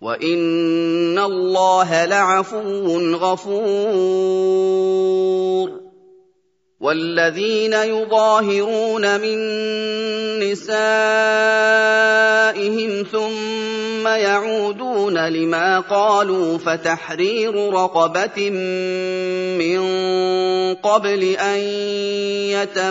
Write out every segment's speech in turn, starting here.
وان الله لعفو غفور والذين يظاهرون من نسائهم ثم يعودون لما قالوا فتحرير رقبه من قبل ان يتماسا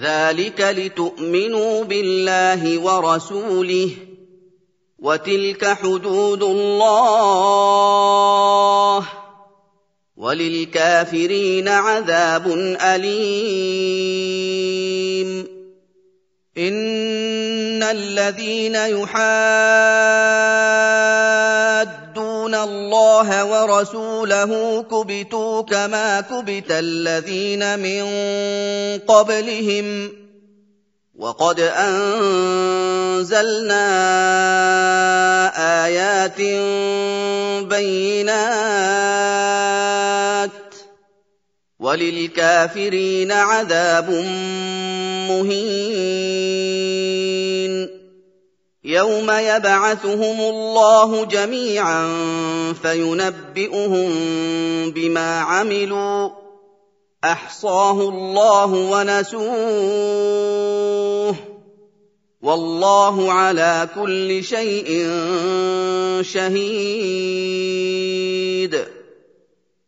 ذلك لتؤمنوا بالله ورسوله وتلك حدود الله وللكافرين عذاب اليم ان الذين يحادون الله ورسوله كبتوا كما كبت الذين من قبلهم وقد أنزلنا آيات بينات وللكافرين عذاب مهين. يوم يبعثهم الله جميعا فينبئهم بما عملوا احصاه الله ونسوه والله على كل شيء شهيد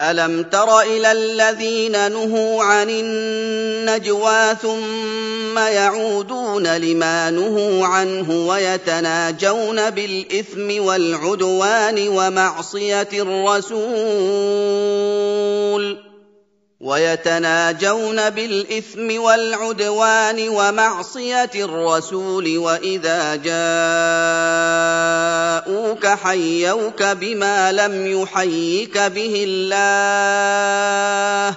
ألم تر إلى الذين نهوا عن النجوى ثم يعودون لما نهوا عنه ويتناجون بالإثم والعدوان ومعصية الرسول ويتناجون بالإثم والعدوان ومعصية الرسول وإذا جاءوك حيوك بما لم يحيك به الله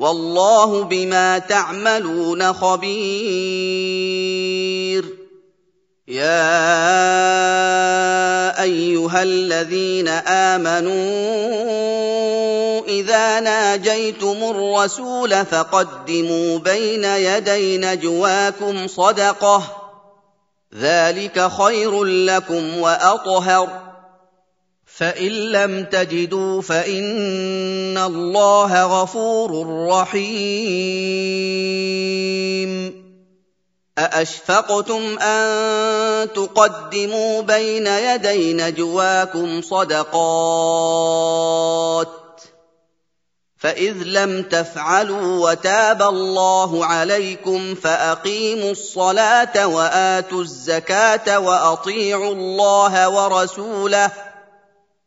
والله بما تعملون خبير. يا أيها الذين آمنوا إذا ناجيتم الرسول فقدموا بين يدي نجواكم صدقة. ذلك خير لكم وأطهر. فان لم تجدوا فان الله غفور رحيم ااشفقتم ان تقدموا بين يدي نجواكم صدقات فاذ لم تفعلوا وتاب الله عليكم فاقيموا الصلاه واتوا الزكاه واطيعوا الله ورسوله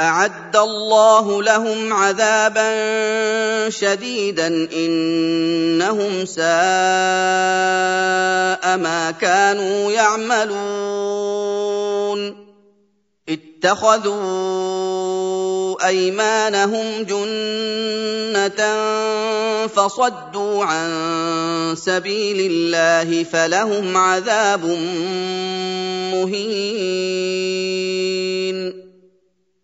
أعد الله لهم عذابا شديدا إنهم ساء ما كانوا يعملون. اتخذوا أيمانهم جنة فصدوا عن سبيل الله فلهم عذاب مهين.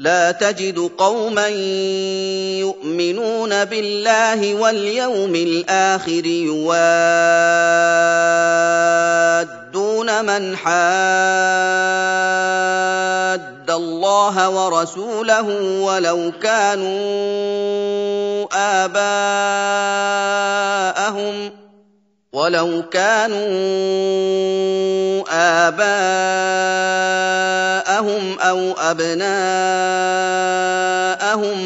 لا تجد قوما يؤمنون بالله واليوم الآخر يوادون مَنْ حَادَّ اللَّهَ وَرَسُولَهُ وَلَوْ كَانُوا آبَاءَهُمْ ولو كانوا آباءهم أو أبناءهم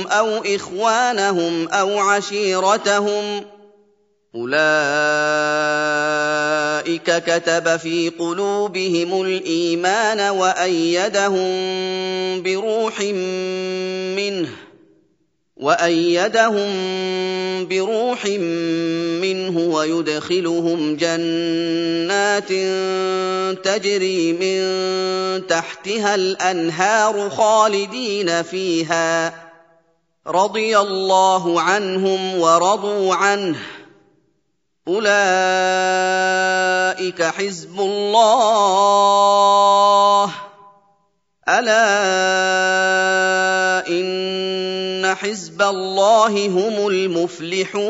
أو إخوانهم أو عشيرتهم ۖ أولئك كتب في قلوبهم الإيمان وأيدهم بروح منه وأيدهم بروح منه ويدخلهم جنات تجري من تحتها الأنهار خالدين فيها. رضي الله عنهم ورضوا عنه. أولئك حزب الله. ألا إن حزب الله هم المفلحون